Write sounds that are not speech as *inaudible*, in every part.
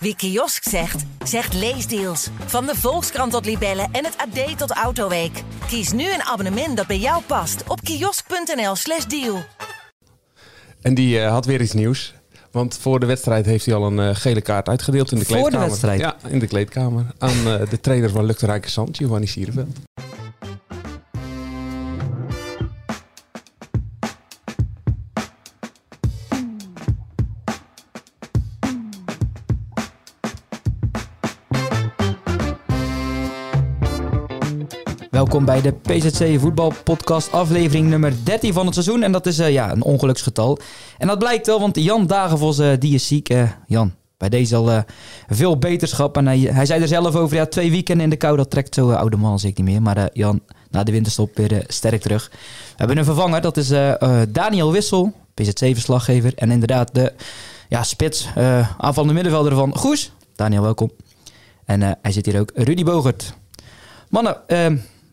Wie kiosk zegt, zegt leesdeals. Van de Volkskrant tot Libellen en het AD tot Autoweek. Kies nu een abonnement dat bij jou past op kiosk.nl/slash deal. En die uh, had weer iets nieuws. Want voor de wedstrijd heeft hij al een uh, gele kaart uitgedeeld in de Voor de kleedkamer. wedstrijd? Ja, in de kleedkamer. Aan uh, de trainer van Luc de Rijke Zand, Giovanni Sierenveld. Bij de PZC Voetbalpodcast, aflevering nummer 13 van het seizoen. En dat is uh, ja, een ongeluksgetal. En dat blijkt wel, want Jan Dagenvos uh, die is ziek. Uh, Jan, bij deze al veel beterschap. En hij, hij zei er zelf over, ja, twee weekenden in de kou, dat trekt zo oude man als ik niet meer. Maar Jan, na de winterstop weer sterk terug. We hebben een vervanger, dat is Daniel Wissel, PZC-verslaggever. En inderdaad de ja, spits, aanvallende middenvelder van Goes. Daniel, welkom. En hij zit hier ook, Rudy Bogert. Mannen,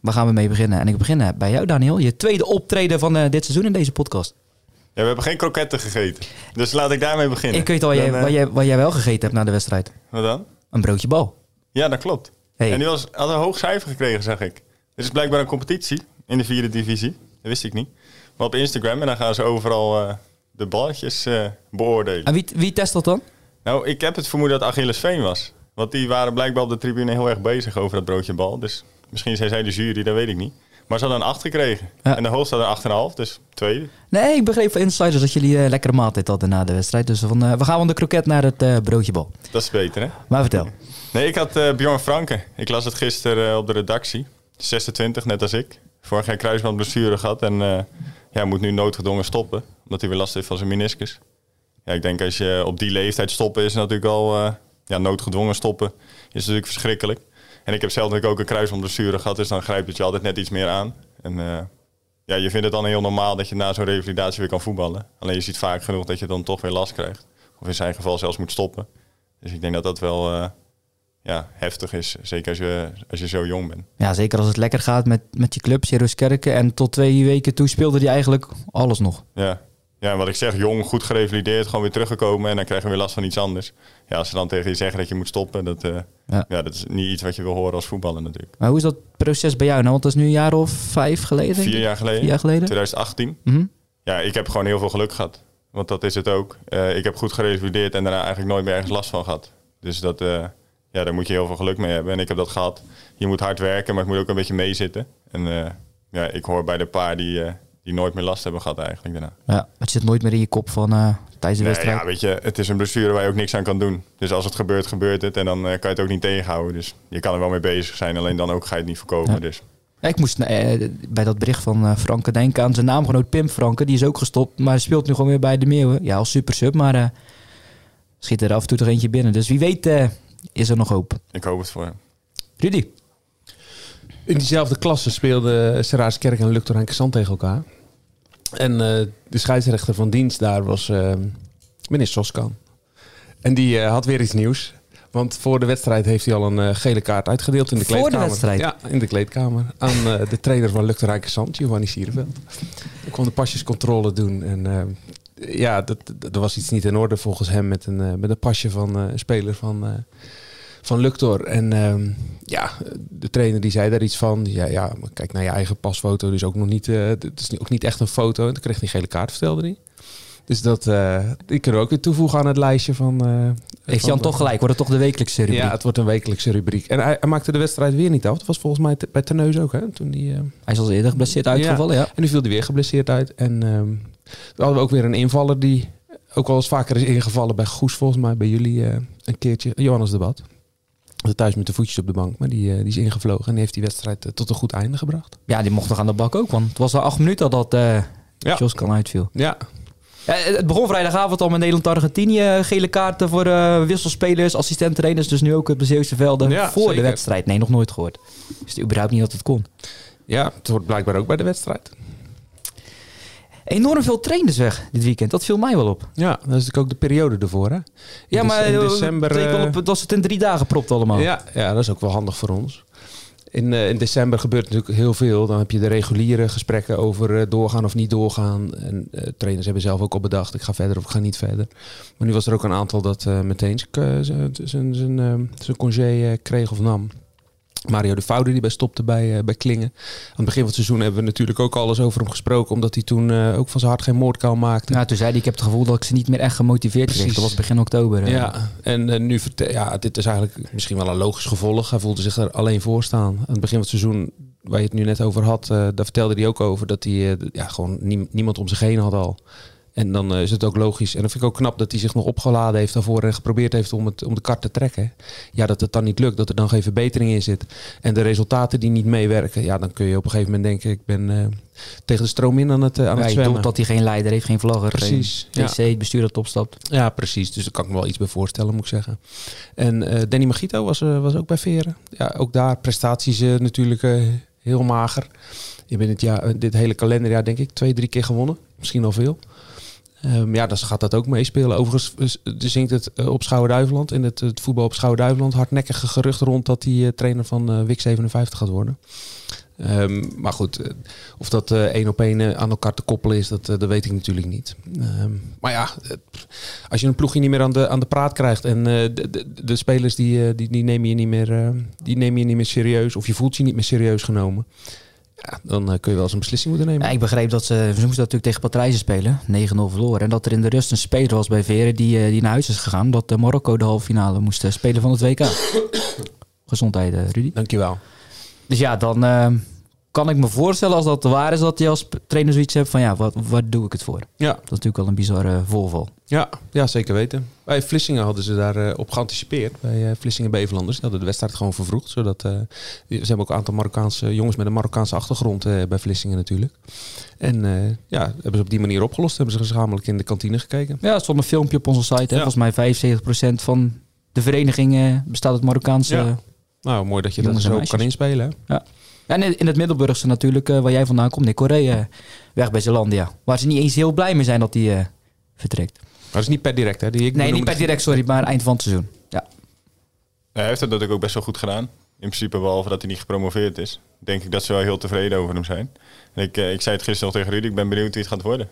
Waar gaan we mee beginnen? En ik begin bij jou, Daniel. Je tweede optreden van uh, dit seizoen in deze podcast. Ja, we hebben geen kroketten gegeten. Dus laat ik daarmee beginnen. Ik weet al jij, wat, jij, wat jij wel gegeten hebt na de wedstrijd. Wat dan? Een broodje bal. Ja, dat klopt. Hey. En die was, had een hoog cijfer gekregen, zag ik. Er is blijkbaar een competitie in de vierde divisie. Dat wist ik niet. Maar op Instagram en dan gaan ze overal uh, de balletjes beoordelen. En wie, wie test dat dan? Nou, ik heb het vermoeden dat Achilles Veen was. Want die waren blijkbaar op de tribune heel erg bezig over dat broodje bal. Dus misschien zijn zij de jury, dat weet ik niet. Maar ze hadden een 8 gekregen. Ja. En de hoogste had een 8,5, dus tweede. Nee, ik begreep van insiders dat jullie uh, lekkere maaltijd hadden na de wedstrijd. Dus van, uh, we gaan van de kroket naar het uh, broodje bal. Dat is beter, hè? Maar vertel. Nee, ik had Bjorn Franke. Ik las het gisteren op de redactie. 26, net als ik. Vorig jaar kruisband blessure gehad. En ja, moet nu noodgedwongen stoppen. Omdat hij weer last heeft van zijn meniscus. Ja, ik denk als je op die leeftijd stoppen is natuurlijk al... ja, noodgedwongen stoppen is natuurlijk verschrikkelijk. En ik heb zelf natuurlijk ook een kruisbandblessure gehad, dus dan grijpt het je altijd net iets meer aan. En uh, ja, je vindt het dan heel normaal dat je na zo'n revalidatie weer kan voetballen. Alleen je ziet vaak genoeg dat je dan toch weer last krijgt. Of in zijn geval zelfs moet stoppen. Dus ik denk dat dat wel uh, ja, heftig is, zeker als je, als je zo jong bent. Ja, zeker als het lekker gaat met, met je club, Kerken. En tot twee weken toe speelde hij eigenlijk alles nog. Ja. Ja, wat ik zeg, jong, goed gerevalideerd, gewoon weer teruggekomen en dan krijgen we weer last van iets anders. Ja, als ze dan tegen je zeggen dat je moet stoppen, dat, uh, ja. ja. dat is niet iets wat je wil horen als voetballer natuurlijk. Maar hoe is dat proces bij jou nou? Want dat is nu een jaar of vijf geleden? Vier jaar geleden. Vier jaar geleden? 2018. Mm -hmm. Ja, ik heb gewoon heel veel geluk gehad. Want dat is het ook. Uh, ik heb goed gerevalideerd en daarna eigenlijk nooit meer ergens last van gehad. Dus dat, uh, ja, daar moet je heel veel geluk mee hebben. En ik heb dat gehad. Je moet hard werken, maar het moet ook een beetje meezitten. En ja, ik hoor bij de paar die die nooit meer last hebben gehad eigenlijk daarna. Ja, het zit nooit meer in je kop van uh, tijdens de nee, wedstrijd. Ja, weet je, het is een blessure waar je ook niks aan kan doen. Dus als het gebeurt, gebeurt het. En dan uh, kan je het ook niet tegenhouden. Dus je kan er wel mee bezig zijn, alleen dan ook ga je het niet voorkomen. Ja. Dus. Ja, ik moest uh, bij dat bericht van Franke denken aan zijn naamgenoot Pim Franke. Die is ook gestopt, maar speelt nu gewoon weer bij de Meeuwen. Ja, als super sub, maar uh, schiet er af en toe toch eentje binnen. Dus wie weet uh, is er nog hoop. Ik hoop het voor hem. Rudy. In diezelfde klasse speelden Seraarskerk en Luc Zand tegen elkaar. En uh, de scheidsrechter van dienst daar was uh, meneer Soskan. En die uh, had weer iets nieuws. Want voor de wedstrijd heeft hij al een gele kaart uitgedeeld in de voor kleedkamer. Voor de wedstrijd? Ja, in de kleedkamer. Aan de trainer van Luc de Rijke Zand, Giovanni Sierenveld. Ik kwam de pasjescontrole doen. En ja, dat, er was iets niet in orde volgens hem met een, met een pasje van een speler van van Luctor. En uh, ja, de trainer die zei daar iets van. Ja, ja maar kijk naar je eigen pasfoto. Dus ook nog niet, uh, het is ook niet echt een foto. En toen kreeg hij gele kaart, vertelde hij. Dus dat, uh, die kunnen we ook weer toevoegen aan het lijstje van... Uh, Heeft Jan toch gelijk? Wordt het toch de wekelijkse rubriek? Ja, het wordt een wekelijkse rubriek. En hij, hij maakte de wedstrijd weer niet af. Dat was volgens mij bij Teneus ook, hè? Toen die, uh, hij is al eerder geblesseerd uitgevallen, ja. ja. En nu viel hij weer geblesseerd uit. En um, hadden we ook weer een invaller die ook wel eens vaker is ingevallen bij Goes, volgens mij. Bij jullie een keertje. Johannes Debat thuis met de voetjes op de bank. Maar die, uh, die is ingevlogen en die heeft die wedstrijd uh, tot een goed einde gebracht. Ja, die mocht nog aan de bak ook. Want het was al acht minuten dat uh, ja. Jos kan uitviel. Ja. ja. Het begon vrijdagavond al met Nederland-Argentinië. Gele kaarten voor wisselspelers, assistent-trainers. Dus nu ook op de Zeeuwse velden ja, voor zeker. de wedstrijd. Nee, nog nooit gehoord. Dus überhaupt niet dat het kon. Ja, het wordt blijkbaar ook bij de wedstrijd. Enorm veel trainers weg dit weekend. Dat viel mij wel op. Ja, dat is natuurlijk ook de periode ervoor, hè? In ja, maar in december. Het op, dat ze het in drie dagen propt allemaal. Ja, ja, dat is ook wel handig voor ons. in, eh, in december gebeurt natuurlijk heel veel. Dan heb je de reguliere gesprekken over eh, doorgaan of niet doorgaan. En eh, trainers hebben zelf ook al bedacht, ik ga verder of ik ga niet verder. Maar nu was er ook een aantal dat eh, meteen zijn- eh, congé eh, kreeg of nam. Mario de Foude die bij stopte bij, eh, bij Klingen. Aan het begin van het seizoen hebben we natuurlijk ook alles over hem gesproken. Omdat hij toen eh, ook van zijn hart geen moordkuil maakte. Nou, toen zei hij, ik heb het gevoel dat ik ze niet meer echt gemotiveerd kreeg. Dat was begin oktober. eh. Ja, en nu ja, dit is eigenlijk misschien wel een logisch gevolg. Hij voelde zich er alleen voor staan. Aan het begin van het seizoen, waar je het nu net over had, daar vertelde hij ook over dat hij ja, gewoon nie- niemand om zich heen had al. En dan eh, is het ook logisch. En dan vind ik ook knap dat hij zich nog opgeladen heeft daarvoor en geprobeerd heeft om, het, om de kart te trekken. Ja, dat het dan niet lukt, dat er dan geen verbetering in zit. En de resultaten die niet meewerken, ja, dan kun je op een gegeven moment denken, ik ben eh, tegen de stroom in aan het, eh, aan Ja, het je zwemmen. dat hij geen leider heeft, geen vlagger. Precies, Geen. TC, bestuur dat opstapt. Ja, precies. Dus daar kan ik me wel iets bij voorstellen, moet ik zeggen. En Danny Magito was, was ook bij Veren. Ja, ook daar prestaties natuurlijk heel mager. Je bent het jaar, dit hele kalenderjaar denk ik twee, drie keer gewonnen. Misschien al veel. Ehm, ja, dan gaat dat ook meespelen. Overigens eh, er zingt het eh, op Schouwen-Duiveland. In het, het voetbal op Schouwen-Duiveland. Hardnekkige gerucht rond dat hij eh, trainer van eh WIC 57 gaat worden. Ehm, maar goed, eh, of dat eh, één op één eh, aan elkaar te koppelen is, dat, eh, dat weet ik natuurlijk niet. Ehm, maar ja, eh, als je een ploegje niet meer aan de, aan de praat krijgt en eh, de, de, spelers die, eh, die, die, nemen je niet meer, eh, die nemen je niet meer serieus of je voelt je niet meer serieus genomen, ja, dan eh, kun je wel eens een beslissing moeten nemen. Ja, ik begreep dat ze, ze moesten natuurlijk tegen Patrijzen spelen, 9-0 verloren. En dat er in de rust een speler was bij Veren die, eh, die naar huis is gegaan. Dat eh, Marokko de halve finale moest spelen van het WK. *coughs* Gezondheid, Rudy. Dankjewel. Dus ja, dan kan ik me voorstellen als dat waar is dat je als trainer zoiets hebt van ja, wat, wat doe ik het voor? Ja, Dat is natuurlijk wel een bizarre voorval. ja, ja, zeker weten. Bij Vlissingen hadden ze daar eh, op geanticipeerd. Bij eh, Vlissingen Bevelanders. Die hadden de wedstrijd gewoon vervroegd. Zodat, eh, die- ze hebben ook een aantal Marokkaanse jongens met een Marokkaanse achtergrond eh, bij Vlissingen natuurlijk. En eh, ja, hebben ze op die manier opgelost. Hebben ze gezamenlijk in de kantine gekeken. Ja, er stond een filmpje op onze site. Hè? Ja. Volgens mij 75% van de vereniging eh, bestaat uit Marokkaanse... Ja. Nou, mooi dat je dat zo kan inspelen. hè? En in, het Middelburgse natuurlijk, eh, waar jij vandaan komt, Nick Correa, eh, weg bij Zeelandia. Waar ze niet eens heel blij mee zijn dat hij eh, vertrekt. Maar dat is niet per direct, hè? Die, ik Nee, niet per direct, sorry, maar eind van het seizoen. Ja. Hij heeft het natuurlijk ook best wel goed gedaan. In principe, behalve dat hij niet gepromoveerd is. Denk ik dat ze wel heel tevreden over hem zijn. En ik, ik zei het gisteren nog tegen Rudy. Ik ben benieuwd wie het gaat worden.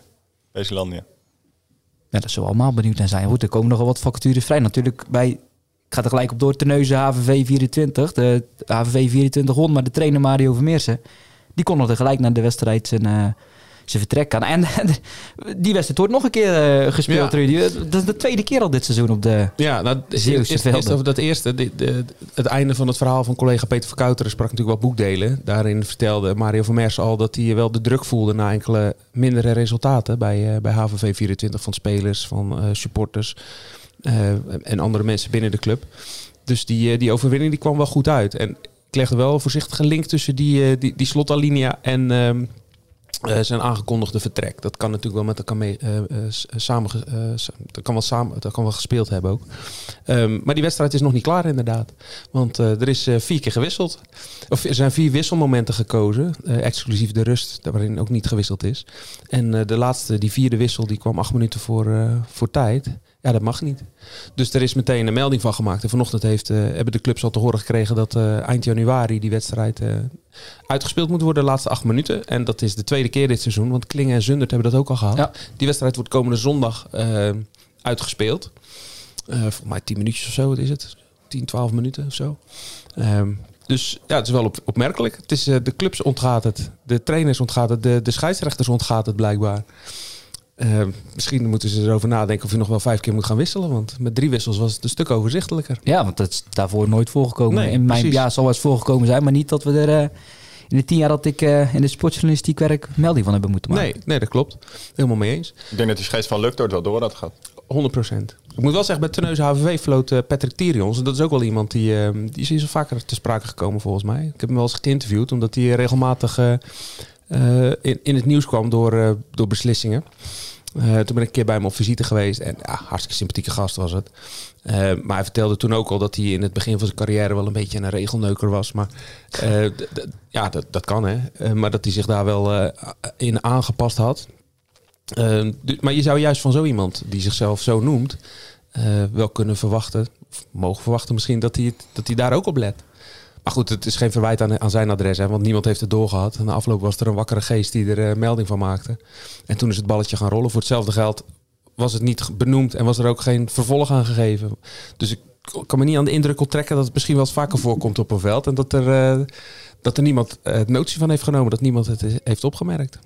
Bij Zeelandia. ja, daar zullen we allemaal benieuwd naar zijn. Goed, er komen nogal wat vacatures vrij. Natuurlijk bij, ik ga er gelijk op door, Terneuzen HVV 24. De HVV 24 won, maar de trainer Mario Vermeersen, die kon nog tegelijk naar de wedstrijd zijn, eh, zijn vertrek aan. En *laughs* die wedstrijd wordt nog een keer eh, gespeeld, Ja. Rudy. Dat is de tweede keer al dit seizoen op de... Ja, nou, Zeeuwse eerst, eerst velden. over dat eerste. de- de- het einde van het verhaal van collega Peter Verkouteren sprak natuurlijk wel boekdelen. Daarin vertelde Mario van Mers al dat hij wel de druk voelde na enkele mindere resultaten bij, eh, bij HVV 24 van spelers, van supporters en andere mensen binnen de club. Dus die, eh, die overwinning die kwam wel goed uit. En ik legde wel een voorzichtige link tussen die, eh, die, die slotalinea en ehm, eh, zijn aangekondigde vertrek. Dat kan natuurlijk wel met elkaar eh, eh, samen, eh, dat kan wel samen, dat kan wel gespeeld hebben ook. Ehm, maar die wedstrijd is nog niet klaar inderdaad. Want eh, er is eh, vier keer gewisseld. Of er zijn vier wisselmomenten gekozen. eh, exclusief de rust, waarin ook niet gewisseld is. En eh, de laatste, die vierde wissel, die kwam acht minuten voor, eh, voor tijd. Ja, dat mag niet. Dus er is meteen een melding van gemaakt. En vanochtend heeft, eh, hebben de clubs al te horen gekregen dat eh, eind januari die wedstrijd eh, uitgespeeld moet worden. De laatste acht minuten. En dat is de tweede keer dit seizoen. Want Klingen en Zundert hebben dat ook al gehad. Ja. Die wedstrijd wordt komende zondag uitgespeeld. Voor mij 10 minuutjes of zo, wat is het? 10, 12 minuten of zo. Ehm, dus ja, het is wel op, opmerkelijk. Het is, de clubs ontgaat het, de trainers ontgaat het, de, de scheidsrechters ontgaat het blijkbaar. Ehm, misschien moeten ze erover nadenken of je nog wel vijf keer moet gaan wisselen. Want met drie wissels was het een stuk overzichtelijker. Ja, want dat is daarvoor nooit voorgekomen. Nee, in mijn precies. ja, zal wel eens voorgekomen zijn, maar niet dat we er eh, in de tien jaar dat ik eh, in de sportjournalistiek werk melding van hebben moeten maken. Nee, nee, dat klopt. Helemaal mee eens. Ik denk dat die scheids van Luktoort wel door had gehad. 100% Ik moet wel zeggen, bij Terneuzen HVV floot eh, Patrick Tyrions. En dat is ook wel iemand die, eh, die is vaker te sprake gekomen volgens mij. Ik heb hem wel eens geïnterviewd, omdat hij regelmatig in, in het nieuws kwam door, eh, door beslissingen. Eh, toen ben ik een keer bij hem op visite geweest. En ja, hartstikke sympathieke gast was het. Eh, maar hij vertelde toen ook al dat hij in het begin van zijn carrière wel een beetje een regelneuker was. Maar eh, ja, dat, kan hè. Eh, maar dat hij zich daar wel eh, in aangepast had. Eh, du- maar je zou juist van zo iemand die zichzelf zo noemt, eh, wel kunnen verwachten, of mogen verwachten misschien, dat hij, dat hij daar ook op let. Maar goed, het is geen verwijt aan, aan zijn adres, hè, want niemand heeft het doorgehad. Na afloop was er een wakkere geest die er eh, melding van maakte. En toen is het balletje gaan rollen. Voor hetzelfde geld was het niet benoemd en was er ook geen vervolg aan gegeven. Dus ik kan me niet aan de indruk onttrekken dat het misschien wel eens vaker voorkomt op een veld. En dat er, eh, dat er niemand eh, het notie van heeft genomen, dat niemand het heeft opgemerkt.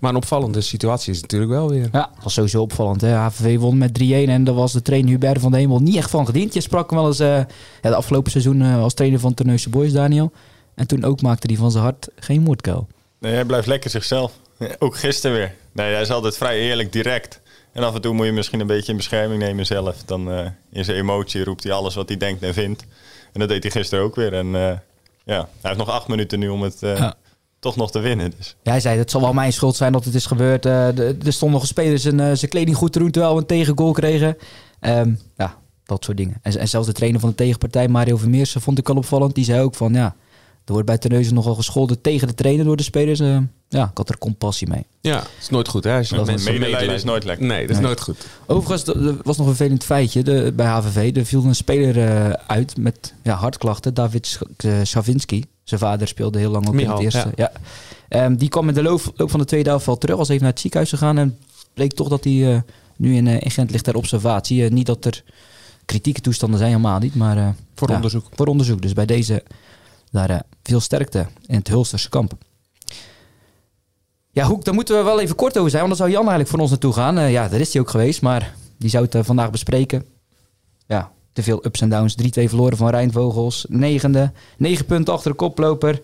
Maar een opvallende situatie is het natuurlijk wel weer. Ja, dat was sowieso opvallend. Hè? HVV won met 3-1 en daar was de trainer Hubert van de Hemel niet echt van gediend. Je sprak hem wel eens eh, ja, de afgelopen seizoen eh, als trainer van Terneuzen Boys, Daniel. En toen ook maakte hij van zijn hart geen moordkuil. Nee, hij blijft lekker zichzelf. Ook gisteren weer. Nee, hij is altijd vrij eerlijk, direct. En af en toe moet je misschien een beetje in bescherming nemen zelf. Dan eh, in zijn emotie roept hij alles wat hij denkt en vindt. En dat deed hij gisteren ook weer. En eh, ja, hij heeft nog acht minuten nu om het eh, Ja. Toch nog te winnen. Dus. Ja, hij zei, het zal wel mijn schuld zijn dat het is gebeurd. Eh, de- er stonden nog spelers zijn, eh, zijn kleding goed te doen terwijl we een tegengoal kregen. Ehm, ja, dat soort dingen. En, en zelfs de trainer van de tegenpartij, Mario Vermeersen, vond ik al opvallend. Die zei ook van, ja, er wordt bij Terneuzen nogal gescholden tegen de trainer door de spelers. Eh, ja, ik had er compassie mee. Ja, het is nooit goed hè. Als je Met mensen medelijden medelijden- is nooit lekker. Nee, dat is Nee. nooit goed. Overigens, er was nog een vervelend feitje de, bij HVV. Er viel een speler eh, uit met ja, hartklachten. David eh, Schavinski. Zijn vader speelde heel lang ook in het eerste. Ja. Ehm, die kwam in de loop, loop van de tweede helft wel terug. Was even naar het ziekenhuis gegaan. En bleek toch dat hij eh, nu in, eh, in Gent ligt ter observatie. Eh, niet dat er kritieke toestanden zijn, helemaal niet. Maar Voor ja, onderzoek. Voor onderzoek. Dus bij deze daar veel sterkte in het Hulsterse kamp. Ja, Hoek, daar moeten we wel even kort over zijn. Want dan zou Jan eigenlijk voor ons naartoe gaan. Ja, daar is hij ook geweest. Maar die zou het vandaag bespreken. Ja, te veel ups en downs. 3-2 verloren van Rijnvogels. Negende. Negen punten achter de koploper.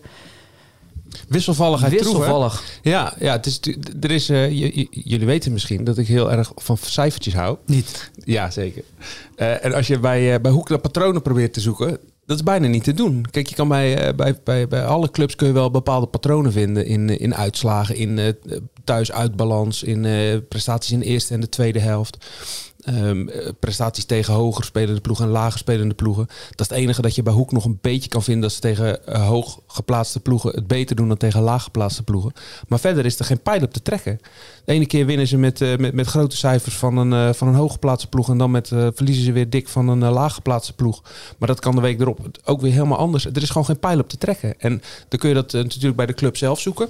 Wisselvalligheid troef? Wisselvallig. Ja, ja het is, er is, eh, jullie weten misschien dat ik heel erg van cijfertjes hou. Niet. Ja, zeker. Eh, en als je bij, eh, bij Hoek naar patronen probeert te zoeken, dat is bijna niet te doen. Kijk, je kan bij, bij, bij, bij alle clubs kun je wel bepaalde patronen vinden in, in uitslagen, in thuis-uitbalans, in prestaties in de eerste en de tweede helft. Ehm, eh, prestaties tegen hoger spelende ploegen en lager spelende ploegen. Dat is het enige dat je bij Hoek nog een beetje kan vinden. Dat ze tegen eh, hoog geplaatste ploegen het beter doen dan tegen laag geplaatste ploegen. Maar verder is er geen pijl op te trekken. De ene keer winnen ze met, eh, met, grote cijfers van een, van een hooggeplaatste ploeg. En dan met, verliezen ze weer dik van een uh, laaggeplaatste ploeg. Maar dat kan de week erop ook weer helemaal anders. Er is gewoon geen pijl op te trekken. En dan kun je dat natuurlijk bij de club zelf zoeken.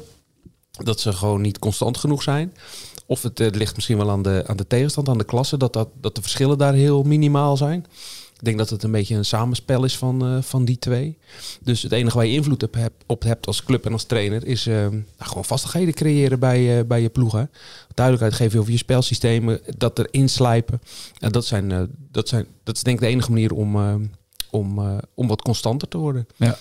Dat ze gewoon niet constant genoeg zijn. Of het eh, ligt misschien wel aan de, aan de tegenstand, aan de klasse. Dat, dat, dat de verschillen daar heel minimaal zijn. Ik denk dat het een beetje een samenspel is van, eh, van die twee. Dus het enige waar je invloed op hebt, op hebt als club en als trainer... is eh, nou, gewoon vastigheden creëren bij, eh, bij je ploegen. Duidelijkheid geven over je spelsystemen. Dat er inslijpen. En dat, zijn, dat, zijn, dat is denk ik de enige manier om, om, om wat constanter te worden. Ja.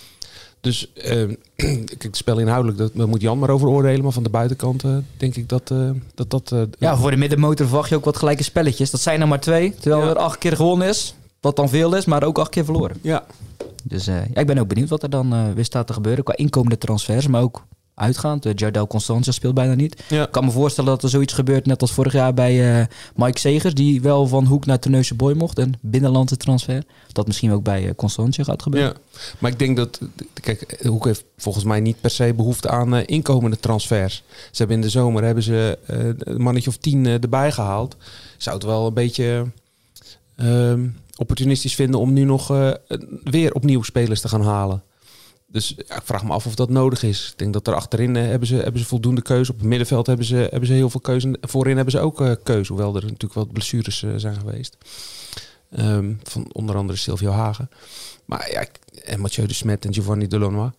Dus eh, *clears throat* kijk, het spel inhoudelijk, dat, daar moet Jan maar over oordelen. Maar van de buitenkant eh, denk ik dat eh, dat... dat eh, Ja, voor de middenmotor verwacht je ook wat gelijke spelletjes. Dat zijn er maar twee. Terwijl Ja. er acht keer gewonnen is. Wat dan veel is, maar ook acht keer verloren. ja. Dus ja, ik ben ook benieuwd wat er dan weer staat te gebeuren. Qua inkomende transfers, maar ook uitgaand. Uh, Jardel Constantia speelt bijna niet. Ja. Ik kan me voorstellen dat er zoiets gebeurt, net als vorig jaar bij eh, Mike Segers. Die wel van Hoek naar Terneuzen Boy mocht. Een binnenlandse transfer. Dat misschien ook bij uh, Constantia gaat gebeuren. Ja, maar ik denk dat, kijk, Hoek heeft volgens mij niet per se behoefte aan uh, inkomende transfers. Ze hebben in de zomer hebben ze een mannetje of tien erbij gehaald. Zou het wel een beetje uh, opportunistisch vinden om nu nog weer opnieuw spelers te gaan halen. Dus ja, ik vraag me af of dat nodig is. Ik denk dat er achterin uh, hebben, ze, hebben ze voldoende keuze. Op het middenveld hebben ze, hebben ze heel veel keuze. Voorin hebben ze ook uh, keuze, hoewel er natuurlijk wel blessures uh, zijn geweest. Um, van onder andere Silvio Hagen. Maar ja, en Mathieu de Smet en Giovanni Delonois.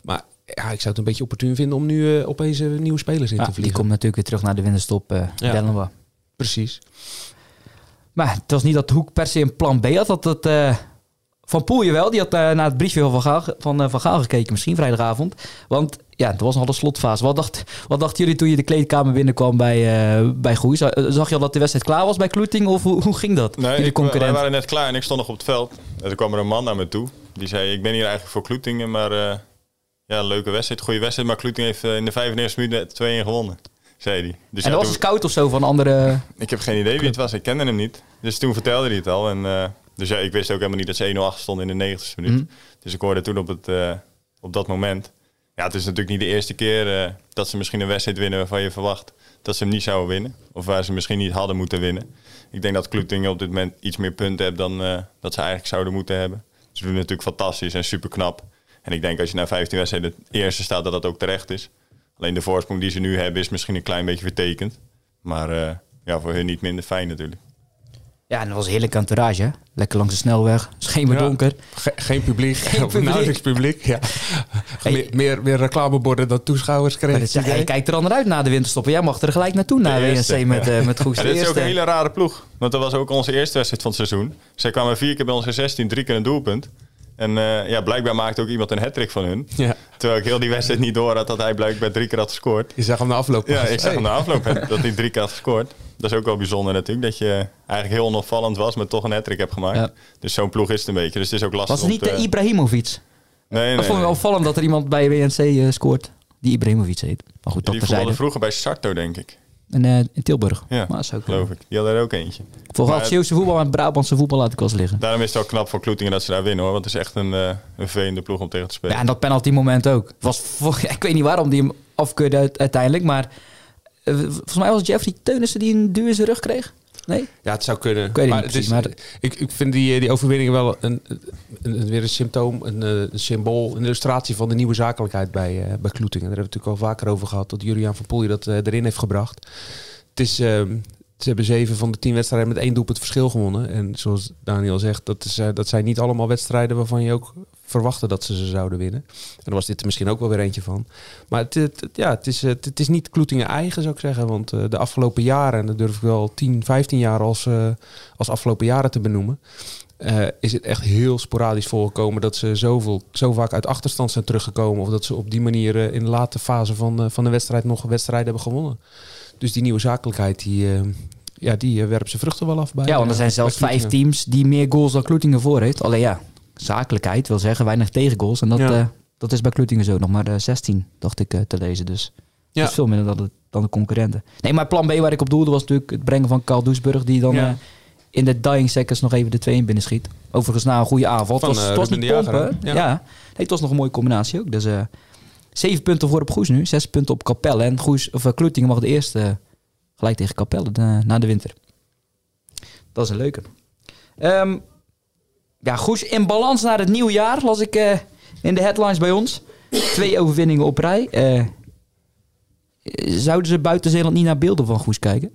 Maar ja, ik zou het een beetje opportun vinden om nu uh, opeens nieuwe spelers in ja, te vliegen. Die komt natuurlijk weer terug naar de winterstop, uh, ja. Delonois. Precies. Maar het was niet dat Hoek per se een plan B had. Dat het, van Poelje wel, die had uh, naar het briefje van Gaal, van, uh, van Gaal gekeken, misschien vrijdagavond. Want ja, het was al de slotfase. Wat, dacht, wat dachten jullie toen je de kleedkamer binnenkwam bij, uh, bij Goeie? Zag je al dat de wedstrijd klaar was bij Kloeting of hoe, hoe ging dat? Nee, ik, wij waren net klaar en ik stond nog op het veld. En toen kwam er een man naar me toe. Die zei, ik ben hier eigenlijk voor Kloetingen, maar uh, ja, leuke wedstrijd, goede wedstrijd. Maar Kloeting heeft in de 35 minuten 2-1 gewonnen, zei hij. Dus en ja, dat was een scout of zo van andere... Ik heb geen idee wie het was, ik kende hem niet. Dus toen vertelde hij het al en... Dus ja, ik wist ook helemaal niet dat ze 1-0 achter stond in de 90ste minuut. Mm. Dus ik hoorde toen op, het, uh, op dat moment. Ja, het is natuurlijk niet de eerste keer uh, dat ze misschien een wedstrijd winnen waarvan je verwacht dat ze hem niet zouden winnen. Of waar ze misschien niet hadden moeten winnen. Ik denk dat Kloetingen op dit moment iets meer punten heeft dan uh, dat ze eigenlijk zouden moeten hebben. Ze doen natuurlijk fantastisch en super knap. En ik denk als je na 15 wedstrijden het eerste staat, dat dat ook terecht is. Alleen de voorsprong die ze nu hebben is misschien een klein beetje vertekend. Maar ja, voor hun niet minder fijn natuurlijk. Ja, en dat was een heerlijke entourage. Hè? Lekker langs de snelweg, schemerdonker. Ja, geen publiek, geen publiek. nauwelijks publiek. Ja. Hey. Meer, meer, reclameborden dan toeschouwers kregen. Ja, je kijkt er al naar uit na de winterstoppen. Jij mag er gelijk naartoe naar de WNC met, ja. uh, met Goes. Ja, dit is ook een hele rare ploeg. Want dat was ook onze eerste wedstrijd van het seizoen. Zij kwamen vier keer bij onze 16, drie keer een doelpunt. En uh, ja, blijkbaar maakte ook iemand een hat van hun. Ja. Terwijl ik heel die wedstrijd niet door had dat hij blijkbaar drie keer had gescoord. Je zag hem de afloop. Ja, ik zag hem de afloop dat hij drie keer had gescoord. Dat is ook wel bijzonder natuurlijk. Dat je eigenlijk heel onopvallend was, maar toch een hat hebt gemaakt. Ja. Dus zo'n ploeg is het een beetje. Dus het is ook lastig. Was het niet de Ibrahimovic? Nee, nee. Dat vond ik wel opvallend dat er iemand bij WNC uh, scoort die Ibrahimovic heet. Maar goed, dat die vroeger bij Sarto, denk ik. In, uh, in Tilburg. Ja, maar dat geloof ik. Die had er ook eentje. Vooral het Zeeuwse voetbal en Brabantse voetbal laat ik wel eens liggen. Daarom is het ook knap voor Kloetingen dat ze daar winnen hoor. Want het is echt een, uh, een veende ploeg om tegen te spelen. Ja, en dat penalty moment ook. Was *laughs* ik weet niet waarom die hem afkeurde uiteindelijk. Maar volgens mij was het Jeffrey Teunissen die een duur in zijn rug kreeg. Nee? Ja, het zou kunnen. Ik, maar, precies, is, maar ik, ik vind die, die overwinning wel een, een, een weer een symptoom, een, een, symbool, een illustratie van de nieuwe zakelijkheid bij, uh, bij Kloetingen. Daar hebben we het natuurlijk al vaker over gehad, dat Julian van Poelje dat uh, erin heeft gebracht. Het is, uh, ze hebben zeven van de tien wedstrijden met één doelpunt verschil gewonnen. En zoals Daniel zegt, dat, is, dat zijn niet allemaal wedstrijden waarvan je ook verwachtte dat ze ze zouden winnen. En dan was dit er misschien ook wel weer eentje van. Maar het, het, ja, het, is, het, het is niet Kloetingen eigen, zou ik zeggen. Want uh, de afgelopen jaren, en dat durf ik wel 10, 15 jaar als, uh, als afgelopen jaren te benoemen... Uh, is het echt heel sporadisch voorgekomen dat ze zoveel, zo vaak uit achterstand zijn teruggekomen. Of dat ze op die manier in de late fase van, van de wedstrijd nog een wedstrijd hebben gewonnen. Dus die nieuwe zakelijkheid, die, ja, die werpt zijn vruchten wel af bij. Ja, want er zijn zelfs vijf teams die meer goals dan Kloetingen voor heeft. Alleen ja, zakelijkheid wil zeggen weinig tegengoals. En dat, ja. uh, dat is bij Kloetingen zo. Nog maar uh, 16, dacht ik uh, te lezen. Dus ja. dat is veel minder dan de, dan de concurrenten. Nee, maar plan B waar ik op doelde was natuurlijk het brengen van Karl Doesburg. Die dan ja. in de dying seconds nog even de 2 in binnen schiet. Overigens na een goede aanval. Van, het was, het was niet pompen. Ja. ja. Nee, het was nog een mooie combinatie ook. Dus zeven punten voor op Goes nu. Zes punten op Capelle. En Goes, of, Kloetingen mag de eerste gelijk tegen Capelle na de winter. Dat is een leuke. Um, ja, Goes in balans naar het nieuwe jaar, las ik uh, in de headlines bij ons. Twee overwinningen op rij. Uh, zouden ze buiten Zeeland niet naar beelden van Goes kijken?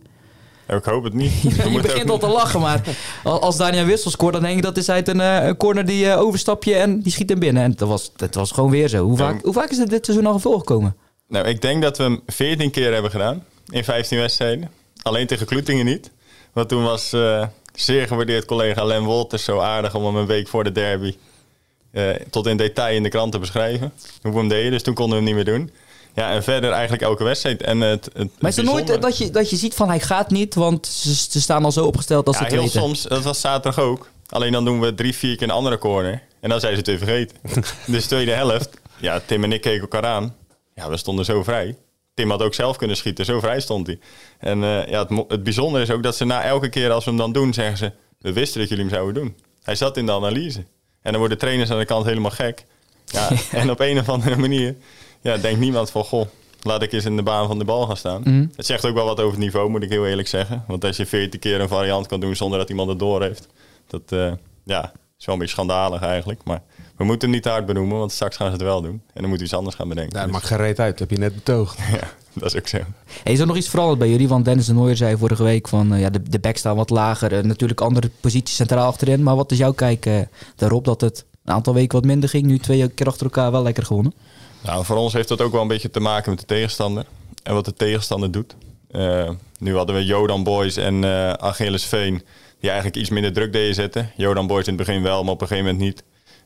Ja, ik hoop het niet. *laughs* je je begint al te lachen, maar als Daniel Wissel scoort, dan denk ik dat is uit een, uh, een corner die uh, overstapje en die schiet hem binnen. En dat was, dat was gewoon weer zo. Hoe vaak, hoe vaak is het dit seizoen al voorgekomen? Nou, ik denk dat we hem 14 keer hebben gedaan in 15 wedstrijden. Alleen tegen Kloetingen niet. Want toen was uh, zeer gewaardeerd collega Len Wolters zo aardig om hem een week voor de derby uh, tot in detail in de krant te beschrijven. Hoe we hem deden, dus toen konden we hem niet meer doen. Ja, en verder eigenlijk elke wedstrijd. En het, het maar is er nooit dat je, dat je ziet van hij gaat niet, want ze, ze staan al zo opgesteld dat ja, ze het heel weten? soms, dat was zaterdag ook. Alleen dan doen we drie, vier keer een andere corner. En dan zijn ze het weer vergeten. *laughs* dus tweede helft, ja, Tim en ik keken elkaar aan. Ja, we stonden zo vrij. Tim had ook zelf kunnen schieten, zo vrij stond hij. En uh, ja, het, het bijzondere is ook dat ze na elke keer als we hem dan doen, zeggen ze... We wisten dat jullie hem zouden doen. Hij zat in de analyse. En dan worden trainers aan de kant helemaal gek. Ja, *laughs* *laughs* en op een of andere manier ja, denkt niemand van... Goh, laat ik eens in de baan van de bal gaan staan. Mhm. Het zegt ook wel wat over het niveau, moet ik heel eerlijk zeggen. Want als je veertien keer een variant kan doen zonder dat iemand het door heeft... Dat uh, ja, is wel een beetje schandalig eigenlijk. Maar we moeten hem niet te hard benoemen, want straks gaan ze het wel doen. En dan moeten we iets anders gaan bedenken. Ja, dat maakt gereed uit, dat heb je net betoogd. *laughs* ja, *laughs* dat is ook zo. Hey, is er nog iets veranderd bij jullie? Want Dennis de Nooijer zei vorige week van uh, ja, de, de back staan wat lager. Uh, natuurlijk andere posities centraal achterin. Maar wat is jouw kijk uh, daarop dat het een aantal weken wat minder ging? Nu twee keer achter elkaar wel lekker gewonnen. Nou, voor ons heeft dat ook wel een beetje te maken met de tegenstander. En wat de tegenstander doet. nu hadden we Jodan Boys en Achilles Veen die eigenlijk iets minder druk deden zetten. Jodan Boys in het begin wel, maar op een gegeven moment niet.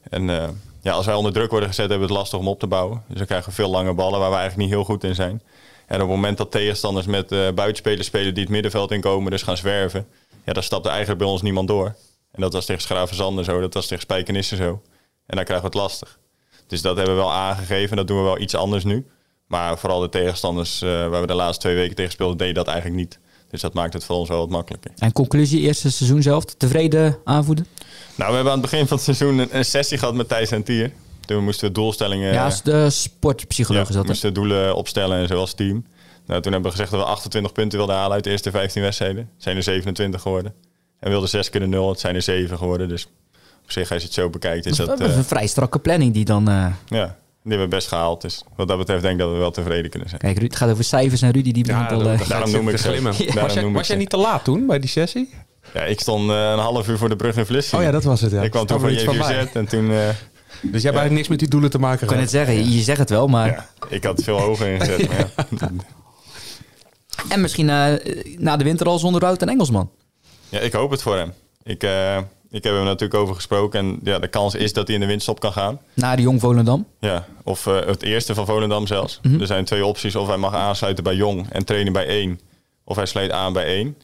En uh, ja, als wij onder druk worden gezet, hebben we het lastig om op te bouwen. Dus dan krijgen we veel lange ballen waar we eigenlijk niet heel goed in zijn. En op het moment dat tegenstanders met uh, buitenspelers spelen die het middenveld inkomen, dus gaan zwerven, ja, dan stapt er eigenlijk bij ons niemand door. En dat was tegen Schravenzanden zo, dat was tegen Spijkenissen zo. En dan krijgen we het lastig. Dus dat hebben we wel aangegeven, dat doen we wel iets anders nu. Maar vooral de tegenstanders uh, waar we de laatste twee weken tegen speelden, deden dat eigenlijk niet. Dus dat maakt het voor ons wel wat makkelijker. En conclusie, eerste seizoen zelf, tevreden aanvoeden? Nou, we hebben aan het begin van het seizoen een, een sessie gehad met Thijs en Tier. Toen moesten we doelstellingen... Ja, de sportpsycholoog ja, we moesten doelen opstellen en zo als team. Nou, toen hebben we gezegd dat we 28 punten wilden halen uit de eerste 15 wedstrijden. Het zijn er 27 geworden. En we wilden 6 keer de 0, het zijn er 7 geworden. Dus op zich, als je het zo bekijkt, is Dat dat... is eh, een vrij strakke planning die dan... eh, ja, die hebben we best gehaald. Dus wat dat betreft denk ik dat we wel tevreden kunnen zijn. Kijk, Ruud, het gaat over cijfers en Rudy die begint al... eh, daarom noem ik. Glimmen. Daarom Was, jij, was niet te laat toen bij die sessie? Ja, ik stond eh, een half uur voor de brug in Vlissingen. Oh ja, dat was het. Ja. Ik kwam toen van. JVZ en toen... eh, Dus jij hebt eigenlijk niks met die doelen te maken ik kan gehad. het zeggen, je zegt het wel, maar... ja, ik had veel hoger ingezet. maar ja. *laughs* En misschien eh, na de winter al zonder Wout en Engelsman. Ja, ik hoop het voor hem. Ik, eh, ik heb hem natuurlijk over gesproken. En ja, de kans is dat hij in de winststop kan gaan. Na de Jong Volendam. Ja, of eh, het eerste van Volendam zelfs. Mhm. Er zijn twee opties. Of hij mag aansluiten bij Jong en trainen bij één. Of hij sluit aan bij één.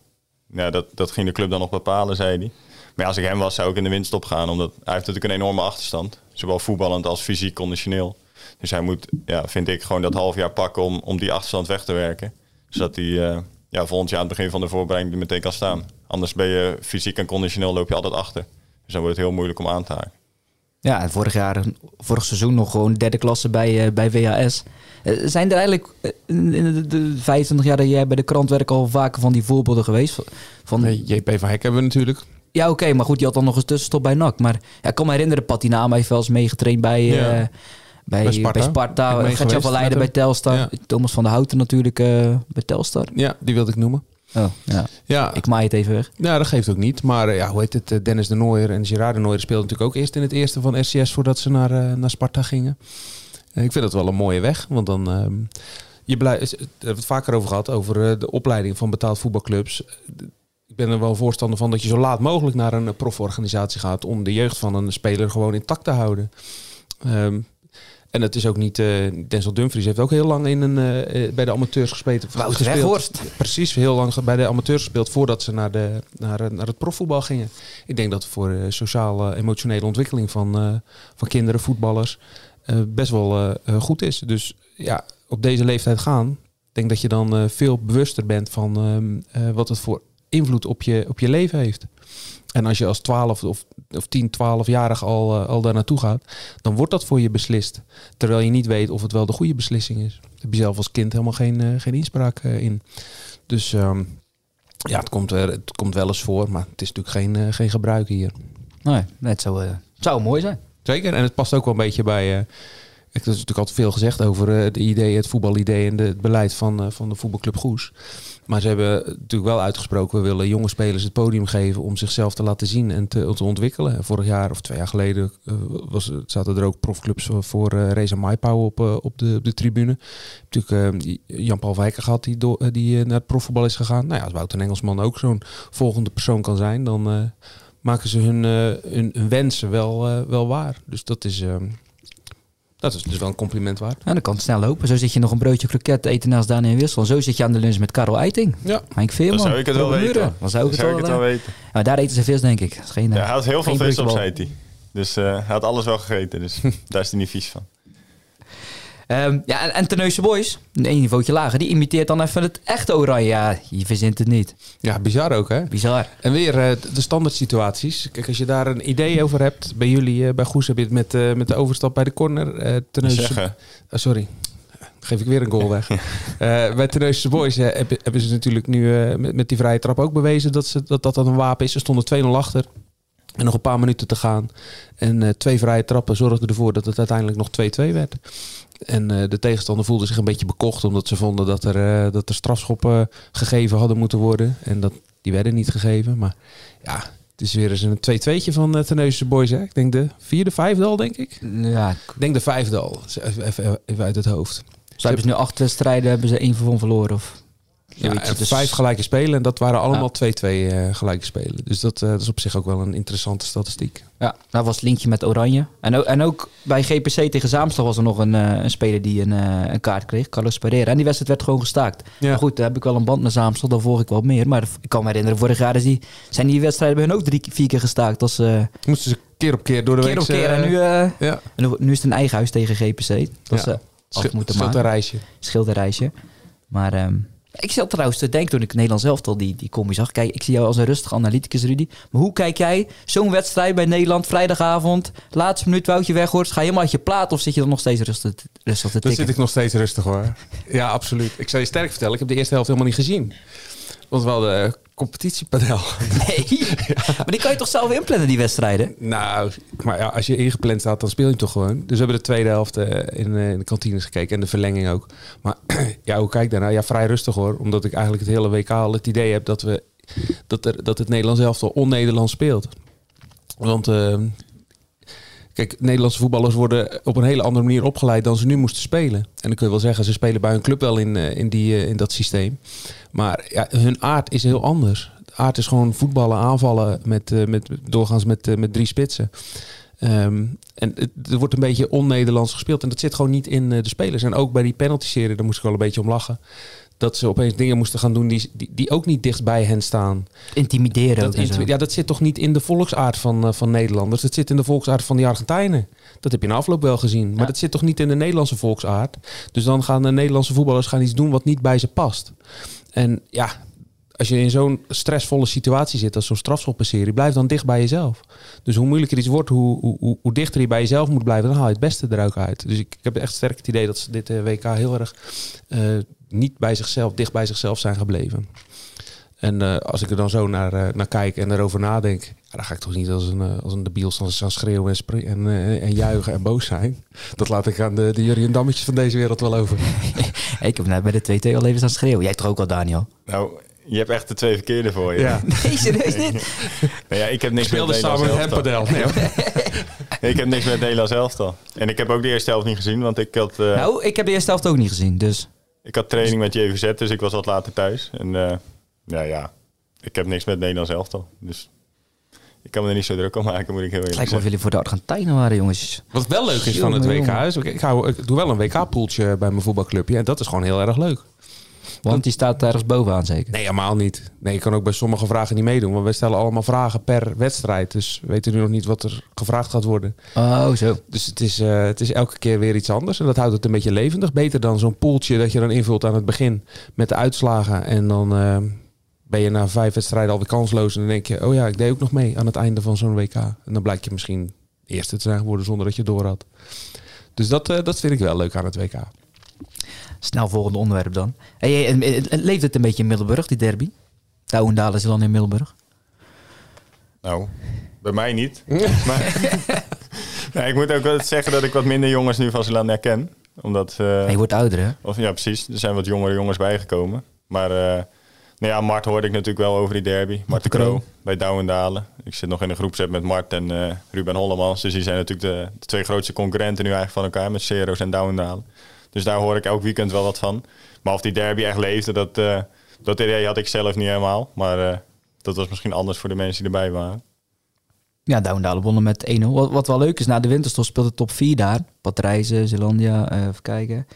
Ja, dat, dat ging de club dan nog bepalen, zei hij. Maar ja, als ik hem was, zou ik in de winststop gaan. Omdat hij heeft natuurlijk een enorme achterstand. Zowel voetballend als fysiek, conditioneel. Dus hij moet, ja, vind ik, gewoon dat half jaar pakken om, om die achterstand weg te werken. Zodat hij eh, ja, volgend jaar aan het begin van de voorbereiding er meteen kan staan. Anders ben je fysiek en conditioneel loop je altijd achter. Dus dan wordt het heel moeilijk om aan te haken. Ja, en vorig jaar, vorig seizoen nog gewoon derde klasse bij, eh, bij WAS. Eh, zijn er eigenlijk in de, de 25 jaar dat jij bij de krant werkt al vaker van die voorbeelden geweest? Van, van- Nee, JP van Hek hebben we natuurlijk. Ja, oké, maar goed, die had dan nog eens tussenstop bij NAC. Maar ja, ik kan me herinneren, Patinama heeft wel eens meegetraind bij, eh, Ja. bij, Bij Sparta. bij Sparta. Gertjan geweest van Leiden bij. Telstar. Ja. Thomas van der Houten natuurlijk eh, bij Telstar. Ja, die wilde ik noemen. Oh, ja. Ja, Ik maai het even weg. Ja, dat geeft ook niet. Maar eh, ja, hoe heet het? eh, Dennis de Nooier en Gerard de Nooier speelden natuurlijk ook eerst in het eerste van RCS voordat ze naar, eh, naar Sparta gingen. Eh, ik vind dat wel een mooie weg, want dan. ehm, je blij, is- daar hebben we het vaker over gehad, over eh, de opleiding van betaald voetbalclubs. Ik ben er wel voorstander van dat je zo laat mogelijk naar een eh, proforganisatie gaat om de jeugd van een speler gewoon intact te houden. Ehm, en het is ook niet. eh Denzel Dumfries heeft ook heel lang in een, eh, bij de amateurs gespeeld. Wouter. Weghorst. Precies, heel lang bij de amateurs gespeeld voordat ze naar, de, naar, naar het profvoetbal gingen. Ik denk dat voor de sociale, emotionele ontwikkeling van, van kinderen, voetballers, best wel goed is. Dus ja, op deze leeftijd gaan. Ik denk dat je dan veel bewuster bent van ehm, eh, wat het voor invloed op je, op je leven heeft. En als je als 12 of, of 10, 12-jarig al, eh, al daar naartoe gaat, dan wordt dat voor je beslist. Terwijl je niet weet of het wel de goede beslissing is. Daar heb je zelf als kind helemaal geen, eh, geen inspraak eh, in. Dus ehm, ja, het komt, er, het komt wel eens voor, maar het is natuurlijk geen, geen gebruik hier. Nee, het zou, het zou mooi zijn. Zeker, en het past ook wel een beetje bij. er is natuurlijk altijd veel gezegd over de idee, het voetbalidee en de, het beleid van, van de voetbalclub Goes. Maar ze hebben natuurlijk wel uitgesproken, we willen jonge spelers het podium geven om zichzelf te laten zien en te, te ontwikkelen. Vorig jaar of twee jaar geleden eh, was, zaten er ook profclubs voor, eh, Reza Maipau op, eh, op, de, op de tribune. Natuurlijk Jan-Paul Wijker gehad die, door, die naar het profvoetbal is gegaan. Nou ja, als Wouter Engelsman ook zo'n volgende persoon kan zijn, dan maken ze hun, hun, hun wensen wel, wel waar. Dus dat is, eh, dat is dus wel een compliment waard. En dan kan het snel lopen. Zo zit je nog een broodje kroket eten naast Daniel Wissel. En zo zit je aan de lunch met Karel Eiting. Ja. Henk Veerman. Dan zou ik het wel weten. Muren. Dan zou ik het, wel, het weten. Maar daar eten ze vis, denk ik. Dat is geen, Ja, hij had heel veel vis op, zei hij. Dus eh, hij had alles wel gegeten, dus *laughs* daar is hij niet vies van. Ehm, ja, en, en Terneuzen Boys, een niveautje lager, die imiteert dan even het echte oranje. Ja, je verzint het niet. Ja, bizar ook hè. Bizar. En weer eh, de standaard situaties. Kijk, als je daar een idee over hebt, bij jullie, eh, bij Goes heb je het met, eh, met de overstap bij de corner. Terneuzen- Zeggen, sorry. Geef ik weer een goal weg. *laughs* Eh, bij Terneuzense Boys hebben, hebben ze natuurlijk nu eh, met, met die vrije trap ook bewezen dat, ze, dat dat een wapen is. Ze stonden 2-0 achter. En nog een paar minuten te gaan. En eh, twee vrije trappen zorgden ervoor dat het uiteindelijk nog 2-2 werd. En eh, de tegenstander voelde zich een beetje bekocht. Omdat ze vonden dat er, eh, dat er strafschoppen gegeven hadden moeten worden. En dat, die werden niet gegeven. Maar ja, het is weer eens een 2-2'tje van uh, Terneuzense Boys. Hè? Ik denk de vierde, vijfde al, denk ik. Ja, Ik denk de vijfde al. Even, even, even uit het hoofd. ze hebben ze nu acht wedstrijden, hebben ze één van verloren. Of zoiets. en Dus- vijf gelijke spelen. En dat waren allemaal Ja. 2-2 eh, gelijke spelen. Dus dat, eh, dat is op zich ook wel een interessante statistiek. Ja, daar was het linkje met Oranje. En ook, en ook bij GPC tegen Zaamstad was er nog een, eh, een speler die een, een kaart kreeg, Carlos Pereira. En die wedstrijd werd gewoon gestaakt. Ja. Maar goed, daar heb ik wel een band met Zaamstad, dan volg ik wel meer. Maar ik kan me herinneren, vorig jaar is die, zijn die wedstrijden bij hun ook drie, vier keer gestaakt. Als, Moesten ze keer op keer door de keer week... op keer. En nu, ja, en nu- is het een eigen huis tegen GPC. Dat Ja. ze af moeten scheelt maken. een reisje. schilderreisje. Maar ehm, ik zat trouwens te denken toen ik Nederland zelf al die, die combi zag. Kijk, ik zie jou als een rustige analyticus, Rudy. Maar hoe kijk jij zo'n wedstrijd bij Nederland, vrijdagavond, laatste minuut, Woutje Weghorst, ga je helemaal uit je plaat of zit je dan nog steeds rustig, rustig te Dan tikken? zit ik nog steeds rustig hoor. *laughs* Ja, absoluut. Ik zal je sterk vertellen, ik heb de eerste helft helemaal niet gezien. Want we hadden competitiepanel. Nee, *laughs* maar die kan je toch zelf inplannen, die wedstrijden? Nou, maar ja, als je ingepland staat, dan speel je toch gewoon. Dus we hebben de tweede helft eh, in, eh, in de kantines gekeken en de verlenging ook. Maar *clears throat* ja, hoe kijk ik daarnaar? Ja, vrij rustig hoor. Omdat ik eigenlijk het hele WK al het idee heb dat, we, dat, er, dat het Nederlands elftal on-Nederlands speelt. Want eh, kijk, Nederlandse voetballers worden op een hele andere manier opgeleid dan ze nu moesten spelen. En dan kun je wel zeggen, ze spelen bij hun club wel in, eh, in, die, eh, in dat systeem. Maar ja, hun aard is heel anders. De aard is gewoon voetballen, aanvallen met, eh, met, doorgaans met, met drie spitsen. Ehm, en het, er wordt een beetje on-Nederlands gespeeld. En dat zit gewoon niet in de spelers. En ook bij die penalty-serie, daar moest ik wel een beetje om lachen. Dat ze opeens dingen moesten gaan doen die, die, die ook niet dicht bij hen staan. Intimideren Dat, ja, dat zit toch niet in de volksaard van, eh, van Nederlanders. Dat zit in de volksaard van die Argentijnen. Dat heb je in de afloop wel gezien. Maar Ja. dat zit toch niet in de Nederlandse volksaard. Dus dan gaan de Nederlandse voetballers gaan iets doen wat niet bij ze past. En ja, als je in zo'n stressvolle situatie zit als zo'n strafschoppenserie, blijf dan dicht bij jezelf. Dus hoe moeilijker iets wordt, hoe, hoe, hoe, hoe dichter je bij jezelf moet blijven, dan haal je het beste er ook uit. Dus ik, ik heb echt sterk het idee dat ze dit eh, WK heel erg eh, niet bij zichzelf, dicht bij zichzelf zijn gebleven. En eh, als ik er dan zo naar, eh, naar kijk en erover nadenk, ja, dan ga ik toch niet als een, eh, als een debiel staan staan schreeuwen en, en, eh, en juichen en boos zijn. Dat laat ik aan de, de Jurien Dammetjes van deze wereld wel over. *laughs* Ik heb net bij de 2-2 al even staan schreeuwen. Jij toch ook al, Daniel? Nou, je hebt echt de twee verkeerde voor je. Ja. *laughs* Nee, serieus niet? Nou ja, ik heb niks Speelde met samen met. Hempadel. Nee. *laughs* Ik heb niks met Nederlands elftal. En ik heb ook de eerste helft niet gezien, want ik had, eh, Nou, ik heb de eerste helft ook niet gezien, dus... ik had training met JVZ, dus ik was wat later thuis. En eh, ja, ja, ik heb niks met Nederlands elftal. Dus ik kan me er niet zo druk om maken, moet ik heel eerlijk lijkt wel of zeggen. jullie voor de Argentijnen waren, jongens. Wat wel leuk is van het WK is, ik, ik, hou, ik doe wel een WK-poeltje bij mijn voetbalclubje en dat is gewoon heel erg leuk. Want die staat ergens bovenaan zeker. Nee, helemaal niet. Nee, je kan ook bij sommige vragen niet meedoen, want wij stellen allemaal vragen per wedstrijd. Dus we weten nu nog niet wat er gevraagd gaat worden. Oh, zo. Dus het is, eh, het is elke keer weer iets anders. En dat houdt het een beetje levendig. Beter dan zo'n poeltje dat je dan invult aan het begin met de uitslagen. En dan eh, ben je na vijf wedstrijden alweer kansloos. En dan denk je, oh ja, ik deed ook nog mee aan het einde van zo'n WK. En dan blijkt je misschien eerste te zijn geworden zonder dat je door had. Dus dat, eh, dat vind ik wel leuk aan het WK. Snel volgende onderwerp dan. Hey, leeft het een beetje in Middelburg, die derby? Douwendalen is dan in Middelburg. Nou, bij mij niet. *laughs* maar *laughs* ik moet ook wel zeggen dat ik wat minder jongens nu van Zeeland herken. Omdat, eh, je wordt ouder, hè? of, ja precies, er zijn wat jongere jongens bijgekomen. Maar eh, nou ja, Mart hoorde ik natuurlijk wel over die derby. Mart de Kroo. Kroo bij Douwendalen. Ik zit nog in een groepset met Mart en eh, Ruben Hollemans. Dus die zijn natuurlijk de, de twee grootste concurrenten nu eigenlijk van elkaar. Met Cero's en Douwendalen. Dus daar hoor ik elk weekend wel wat van. Maar of die derby echt leefde, dat, eh, dat idee had ik zelf niet helemaal. Maar eh, dat was misschien anders voor de mensen die erbij waren. Ja, Douwendalen wonnen met 1-0. Wat, wat wel leuk is, na de winterstop speelt de top 4 daar. Patrijzen, Zeelandia, eh, even kijken.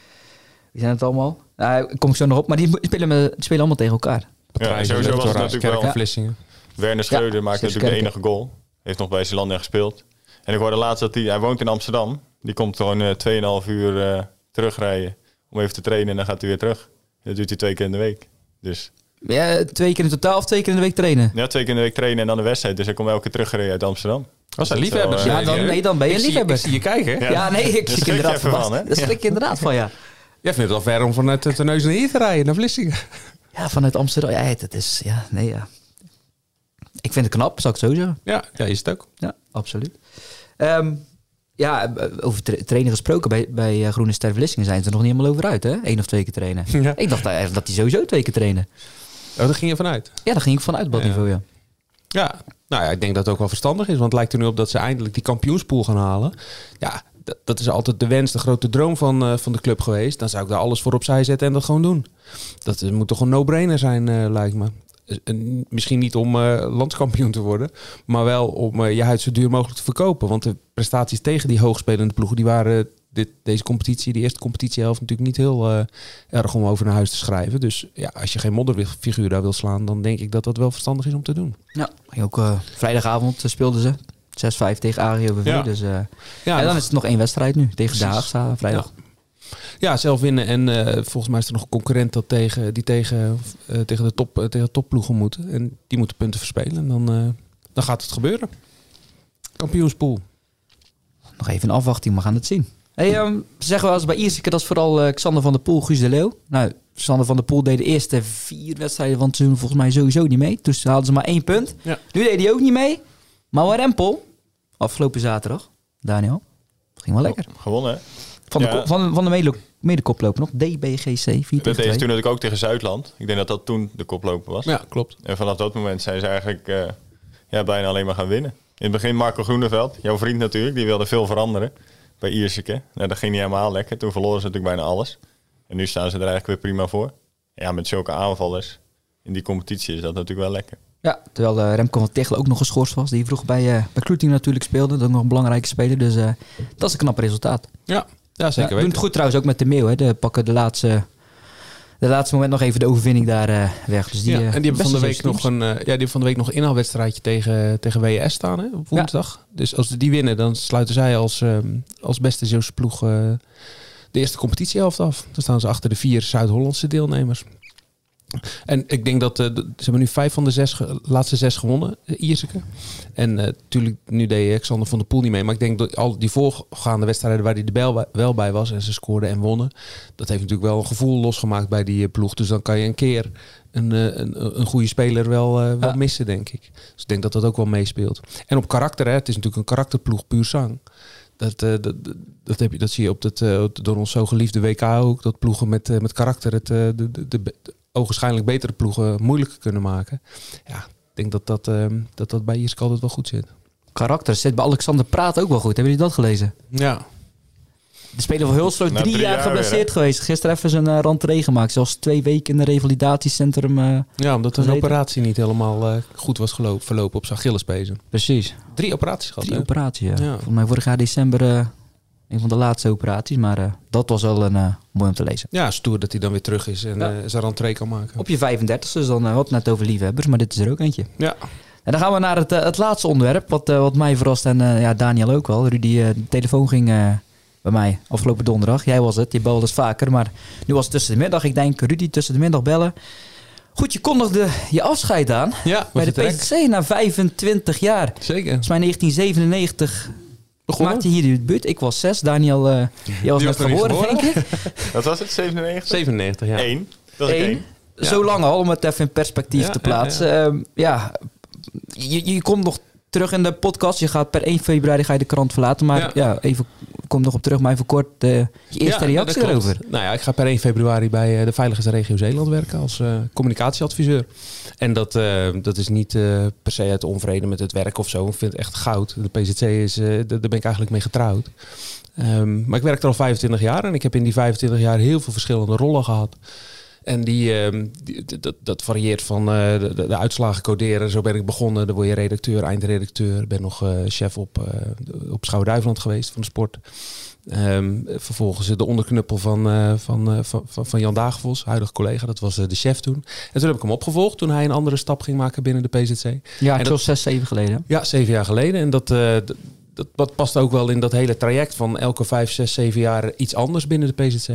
Wie zijn het allemaal? Nou, kom ik zo nog op. Maar die spelen, me, die spelen allemaal tegen elkaar. Ja, sowieso was het natuurlijk wel... Kerk en Vlissingen. Werner Schreuder maakte natuurlijk de enige goal. Heeft nog bij Zeelandia gespeeld. En ik hoorde laatst dat hij... Hij woont in Amsterdam. Die komt gewoon eh 2,5 uur eh, terugrijden. Om even te trainen en dan gaat hij weer terug. Dat doet hij twee keer in de week. Dus Ja, twee keer in totaal of twee keer in de week trainen? ja, twee keer in de week trainen en dan de wedstrijd. Dus hij komt elke keer teruggereden uit Amsterdam. Was Dat een wel, liefhebber? eh, Ja, dan, nee, dan ben je een liefhebber. Zie je kijken. Ja, Ja. nee, ik *laughs* schrik inderdaad van. van, hè? Daar schrik je inderdaad van, ja. Jij vindt het wel ver om vanuit de neus naar hier te rijden, naar Vlissingen. Ja, vanuit Amsterdam. Ja, het is... Ja, nee, ja. Ik vind het knap, zal ik het zo zeggen. Ja, ja, is het ook. Ja, absoluut. Ehm, ja, over tra- trainen gesproken. Bij, bij eh, Groene Ster Vlissingen zijn ze er nog niet helemaal over uit, hè? Eén of twee keer trainen. *laughs* Ja. Ik dacht eigenlijk dat die sowieso twee keer trainen. Oh, daar ging je vanuit. Ja, daar ging ik vanuit, dat Ja. niveau, ja. Ja, nou ja, ik denk dat het ook wel verstandig is. Want het lijkt er nu op dat ze eindelijk die kampioenspool gaan halen. Ja, dat, is altijd de wens, de grote droom van, eh, van de club geweest. Dan zou ik daar alles voor opzij zetten en dat gewoon doen. Dat eh, moet toch een no-brainer zijn, eh, lijkt me. En misschien niet om eh, landskampioen te worden, maar wel om eh, je huid zo duur mogelijk te verkopen. Want de prestaties tegen die hoogspelende ploegen, die waren dit, deze competitie, die eerste competitiehelft, natuurlijk niet heel eh, erg om over naar huis te schrijven. Dus ja, als je geen modderfiguur daar wil slaan, dan denk ik dat dat wel verstandig is om te doen. Ja, ook vrijdagavond speelden ze. 6-5 tegen AGOVV. Ja. Dus, Ja, en dan nog- is het nog één wedstrijd nu. Tegen. Haagse vrijdag. Ja, zelf winnen. En eh, volgens mij is er nog een concurrent dat tegen, die tegen, eh, tegen, de top, tegen de topploegen moet. En die moeten punten verspelen. En dan, eh, dan gaat het gebeuren. Kampioenspool. Nog even een afwachting, we gaan het zien. Hey, ehm, ze zeggen wel eens bij Ierseke, dat is vooral eh, Xander van der Poel, Guus de Leeuw. Nou, Sander van der Poel deed de eerste vier wedstrijden van het seizoen volgens mij sowieso niet mee. Dus hadden ze maar één punt. Ja. Nu deed hij ook niet mee. Maar waar Rempel, afgelopen zaterdag, Daniel, ging wel lekker. Gewonnen, hè? Van de, Ja. van, van de mede, medekoploper nog, DBGC 4 Dat deed ze 2. toen natuurlijk ook tegen Zuidland. Ik denk dat dat toen de koploper was. Ja, klopt. En vanaf dat moment zijn ze eigenlijk eh, ja, bijna alleen maar gaan winnen. In het begin Marco Groeneveld, jouw vriend natuurlijk, die wilde veel veranderen bij Ierseke. Nou, dat ging niet helemaal lekker. Toen verloren ze natuurlijk bijna alles. En nu staan ze er eigenlijk weer prima voor. Ja, met zulke aanvallers in die competitie is dat natuurlijk wel lekker. Ja, terwijl eh, Remco van Tichelen ook nog geschorst was. Die vroeg bij, eh bij Kloeting natuurlijk speelde. Dat is nog een belangrijke speler. Dus eh, dat is een knap resultaat. Ja, ja zeker ja, doen weten. het goed trouwens ook met de Meeuw. Hè. De pakken de laatste, de laatste moment nog even de overwinning daar eh, weg. Dus die, ja, eh, en die hebben van de week nog een, eh, ja, die hebben van de week nog een inhaalwedstrijdje tegen, tegen WS staan hè, op woensdag. Dus als ze die winnen, dan sluiten zij als, ehm, als beste Zeeuwse ploeg eh, de eerste competitiehelft af. Dan staan ze achter de vier Zuid-Hollandse deelnemers. En ik denk dat eh, de- ze hebben nu vijf van de zes laatste zes gewonnen, uh, Ierseke. En natuurlijk, nu deed Alexander van der Poel niet mee. Maar ik denk dat al die voorgaande wedstrijden waar hij er wel bij, wel bij was en ze scoorden en wonnen. Dat heeft natuurlijk wel een gevoel losgemaakt bij die eh, ploeg. Dus dan kan je een keer een, eh, een, een goede speler wel, eh, wel Ja. missen, denk ik. Dus ik denk dat dat ook wel meespeelt. En op karakter, hè, het is natuurlijk een karakterploeg puur zang. Dat, eh, dat, dat, dat, heb je, dat zie je op het, eh, op- door ons zo geliefde WK ook. Dat ploegen met, eh, met karakter het, eh, de, de, de, de ogenschijnlijk betere ploegen moeilijker kunnen maken. Ja, ik denk dat dat, eh, dat, dat bij Iersk altijd wel goed zit. karakter zit bij Alexander Praat ook wel goed. Hebben jullie dat gelezen? Ja, De speler van Na drie, drie jaar jaar geblesseerd weer, geweest. Gisteren even zijn uh, rentree gemaakt. Zelfs twee weken in een revalidatiecentrum. eh, ja omdat een operatie niet helemaal eh, goed was gelopen, verlopen op zijn Achillespezen. precies. Drie operaties gehad, Drie operaties, ja. Ja. Volgens mij vorig jaar december eh, een van de laatste operaties. Maar eh, dat was wel een, eh, mooi om te lezen. Ja, stoer dat hij dan weer terug is en Ja. eh, zijn rentree kan maken. Op je 35 dus dan uh, wat net over liefhebbers, maar dit is er ook eentje. Ja, En dan gaan we naar het, het laatste onderwerp, wat, wat mij verrast en ja, Daniel ook wel. Rudy, de telefoon ging bij mij afgelopen donderdag. Jij was het, je belde eens vaker, maar nu was het tussen de middag. Ik denk, Rudy, tussen de middag bellen. Goed, je kondigde je afscheid aan ja bij de PSC na 25 jaar. Zeker. Volgens mij 1997 Begonnen? maakte je hier de debuut. Ik was zes, Daniel, eh jij was net geboren, geboren. denk ik. *laughs* Wat was het? 97? 97, ja. Eén. Dat is Eén. één. Ja. Zo lang al, om het even in perspectief Ja, te ja, plaatsen. Ja, ja. je, je komt nog terug in de podcast. Je gaat per 1 februari ga je de krant verlaten. Maar ja, Ja. even, kom nog op terug. Maar even kort eh, je eerste Ja, reactie erover. Nou ja, ik ga per 1 februari bij eh, de Veiligheidsregio Zeeland werken als eh, communicatieadviseur. En dat, dat is niet per se uit onvrede met het werk of zo. Ik vind het echt goud. De PZC is, daar daar ben ik eigenlijk mee getrouwd. Ehm, maar ik werk er al 25 jaar en ik heb in die 25 jaar heel veel verschillende rollen gehad. En die, ehm, die- dat, dat varieert van eh, de, uitslagen coderen. Zo ben ik begonnen. Dan word je redacteur, eindredacteur. Ben nog eh, chef op, eh, op Schouwen-Duiveland geweest van de sport. Ehm, vervolgens de onderknuppel van, van, van, van, Jan Dagenvos, huidige collega. Dat was de chef toen. En toen heb ik hem opgevolgd toen hij een andere stap ging maken binnen de PZC. Ja, En dat- was zes, zeven geleden. Ja, zeven jaar geleden. En dat, dat, past ook wel in dat hele traject van elke vijf, zes, zeven jaar iets anders binnen de PZC.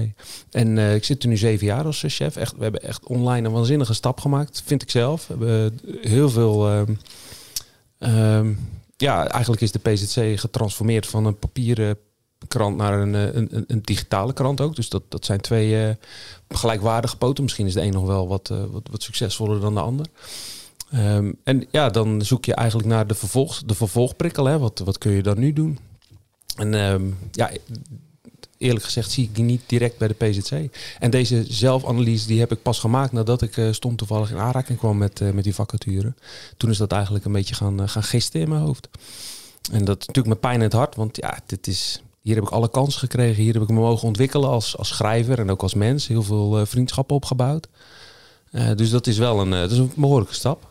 En eh, ik zit er nu zeven jaar als eh, chef. Echt, we hebben echt online een waanzinnige stap gemaakt, vind ik zelf. We hebben heel veel... ehm, ehm, ja, eigenlijk is de PZC getransformeerd van een papieren krant naar een, eh, een, een, digitale krant ook. Dus dat, dat zijn twee eh, gelijkwaardige poten. Misschien is de een nog wel eh, wat, wat succesvoller dan de ander. Ehm, en ja, dan zoek je eigenlijk naar de, vervolg, de vervolgprikkel. Hè? Wat, wat kun je dan nu doen? En ehm, ja, eerlijk gezegd zie ik die niet direct bij de PZC. En deze zelfanalyse die heb ik pas gemaakt nadat ik eh, stond toevallig in aanraking kwam met, eh, met die vacature. Toen is dat eigenlijk een beetje gaan, eh, gaan gisten in mijn hoofd. En dat natuurlijk met pijn in het hart, want ja, dit is, hier heb ik alle kansen gekregen. Hier heb ik me mogen ontwikkelen als, als schrijver en ook als mens. Heel veel vriendschappen opgebouwd. Dus dat is wel een, dat is een behoorlijke stap.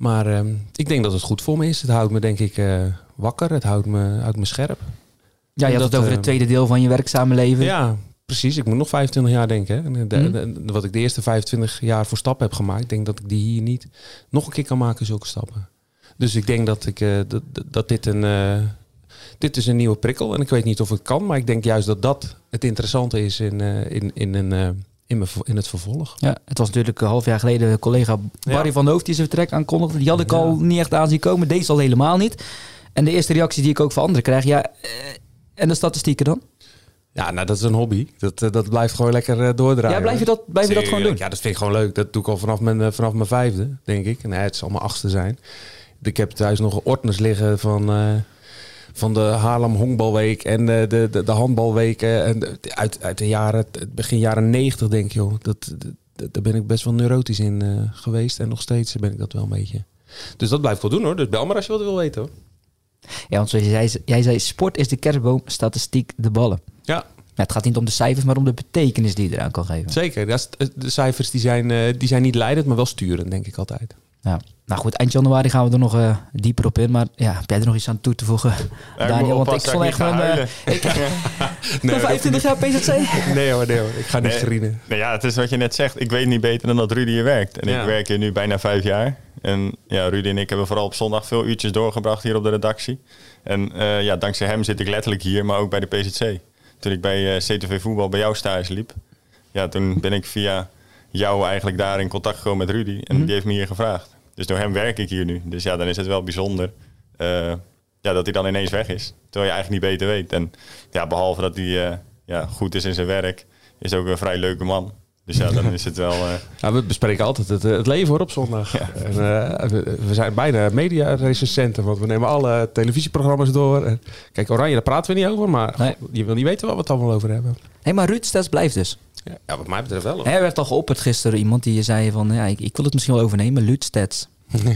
Maar ehm, ik denk dat het goed voor me is. Het houdt me denk ik eh, wakker. Het houdt me, houdt me scherp. Ja, je had Dat, het over eh, het tweede deel van je werkzame leven. Ja, precies. Ik moet nog 25 jaar denken. Hè. En de- Mhm. de- de- wat ik de eerste 25 jaar voor stappen heb gemaakt, denk dat ik die hier niet nog een keer kan maken, zulke stappen. Dus ik denk dat, ik, eh, dat, dat- dit een. eh, dit is een nieuwe prikkel. En ik weet niet of het kan, maar ik denk juist dat dat het interessante is in, eh, in, in, een, eh, in, mijn, in het vervolg. Ja, het was natuurlijk een half jaar geleden collega Barry Ja. van Hoofd die zijn vertrek aankondigde. Die had ik Ja. al niet echt aan zien komen. Deze al helemaal niet. En de eerste reactie die ik ook van anderen krijg, ja, eh, en de statistieken dan? Ja, nou, dat is een hobby. Dat, eh, dat blijft gewoon lekker eh, doordraaien. Ja, blijf je dat, blijf je dat gewoon doen? Ja, dat vind ik gewoon leuk. Dat doe ik al vanaf mijn, vanaf mijn vijfde, denk ik. Nee, het zal mijn achtste zijn. Ik heb thuis nog ordners liggen van, van de Haarlem Honkbalweek en de, de, de, de handbalweken. En de- uit, uit de jaren, het begin jaren negentig, denk ik, joh. Dat, dat, daar ben ik best wel neurotisch in eh, geweest. En nog steeds ben ik dat wel een beetje. Dus dat blijf ik wel doen, hoor. Dus bel maar als je wat wil weten, hoor. Ja, want zoals jij, zei- jij zei, sport is de kerstboom, statistiek de ballen. Ja, Ja, het gaat niet om de cijfers, maar om de betekenis die je eraan kan geven. zeker. De cijfers die zijn, eh, die zijn niet leidend, maar wel sturend, denk ik altijd. Ja. Nou goed, eind januari gaan we er nog eh, dieper op in. Maar ja, heb jij er nog iets aan toe te voegen, Ja, Daniel? Want ik *laughs* *laughs* *laughs* vond dat echt een... eh, ik ben 25 jaar PZC. Nee hoor, nee hoor. Ik ga niet Nee. schrienen. Nou ja, het is wat je net zegt. Ik weet niet beter dan dat Rudy hier werkt. En Ja. ik werk hier nu bijna vijf jaar. En ja, Rudy en ik hebben vooral op zondag veel uurtjes doorgebracht hier op de redactie. En eh, ja, dankzij hem zit ik letterlijk hier, maar ook bij de PZC. Toen ik bij eh, CTV Voetbal bij jou stage liep. Ja, toen ben ik via jou eigenlijk daar in contact gekomen met Rudy. En die heeft me hier gevraagd. Dus door hem werk ik hier nu. Dus ja, dan is het wel bijzonder eh, ja, dat hij dan ineens weg is. Terwijl je eigenlijk niet beter weet. En ja, behalve dat hij eh, ja, goed is in zijn werk, is ook een vrij leuke man. Dus ja, dan is het wel... eh, Ja, we bespreken altijd het, eh, het leven hoor op zondag. En, eh, we, we zijn bijna media-recensenten, want we nemen alle televisieprogramma's door. En, kijk, Oranje, daar praten we niet over, maar Nee. goh, je wil niet weten waar we het allemaal over hebben. Hé, maar Ruud blijft dus. Ja, ja, wat mij betreft wel. hoor. Hij werd al geopperd gisteren iemand die zei van... Ja, ik, ik wil het misschien wel overnemen, Stats.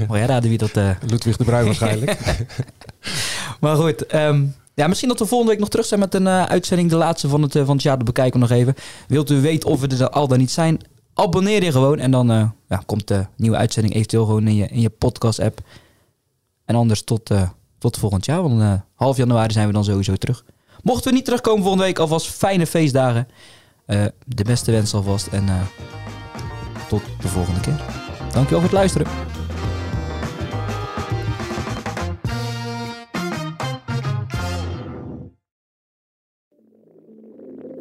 Maar ja, raden wie dat... eh, Ludwig de Bruin waarschijnlijk. *laughs* Maar goed, ehm, ja, misschien dat we volgende week nog terug zijn met een eh, uitzending. De laatste van het, eh, van het jaar. Dat bekijken we nog even. Wilt u weten of we er al dan niet zijn? Abonneer je gewoon. En dan eh, ja, komt de nieuwe uitzending eventueel gewoon in je, in je podcast app. En anders tot, tot volgend jaar. Want half januari zijn we dan sowieso terug. Mochten we niet terugkomen volgende week, alvast fijne feestdagen. De beste wens alvast. En tot de volgende keer. Dankjewel voor het luisteren.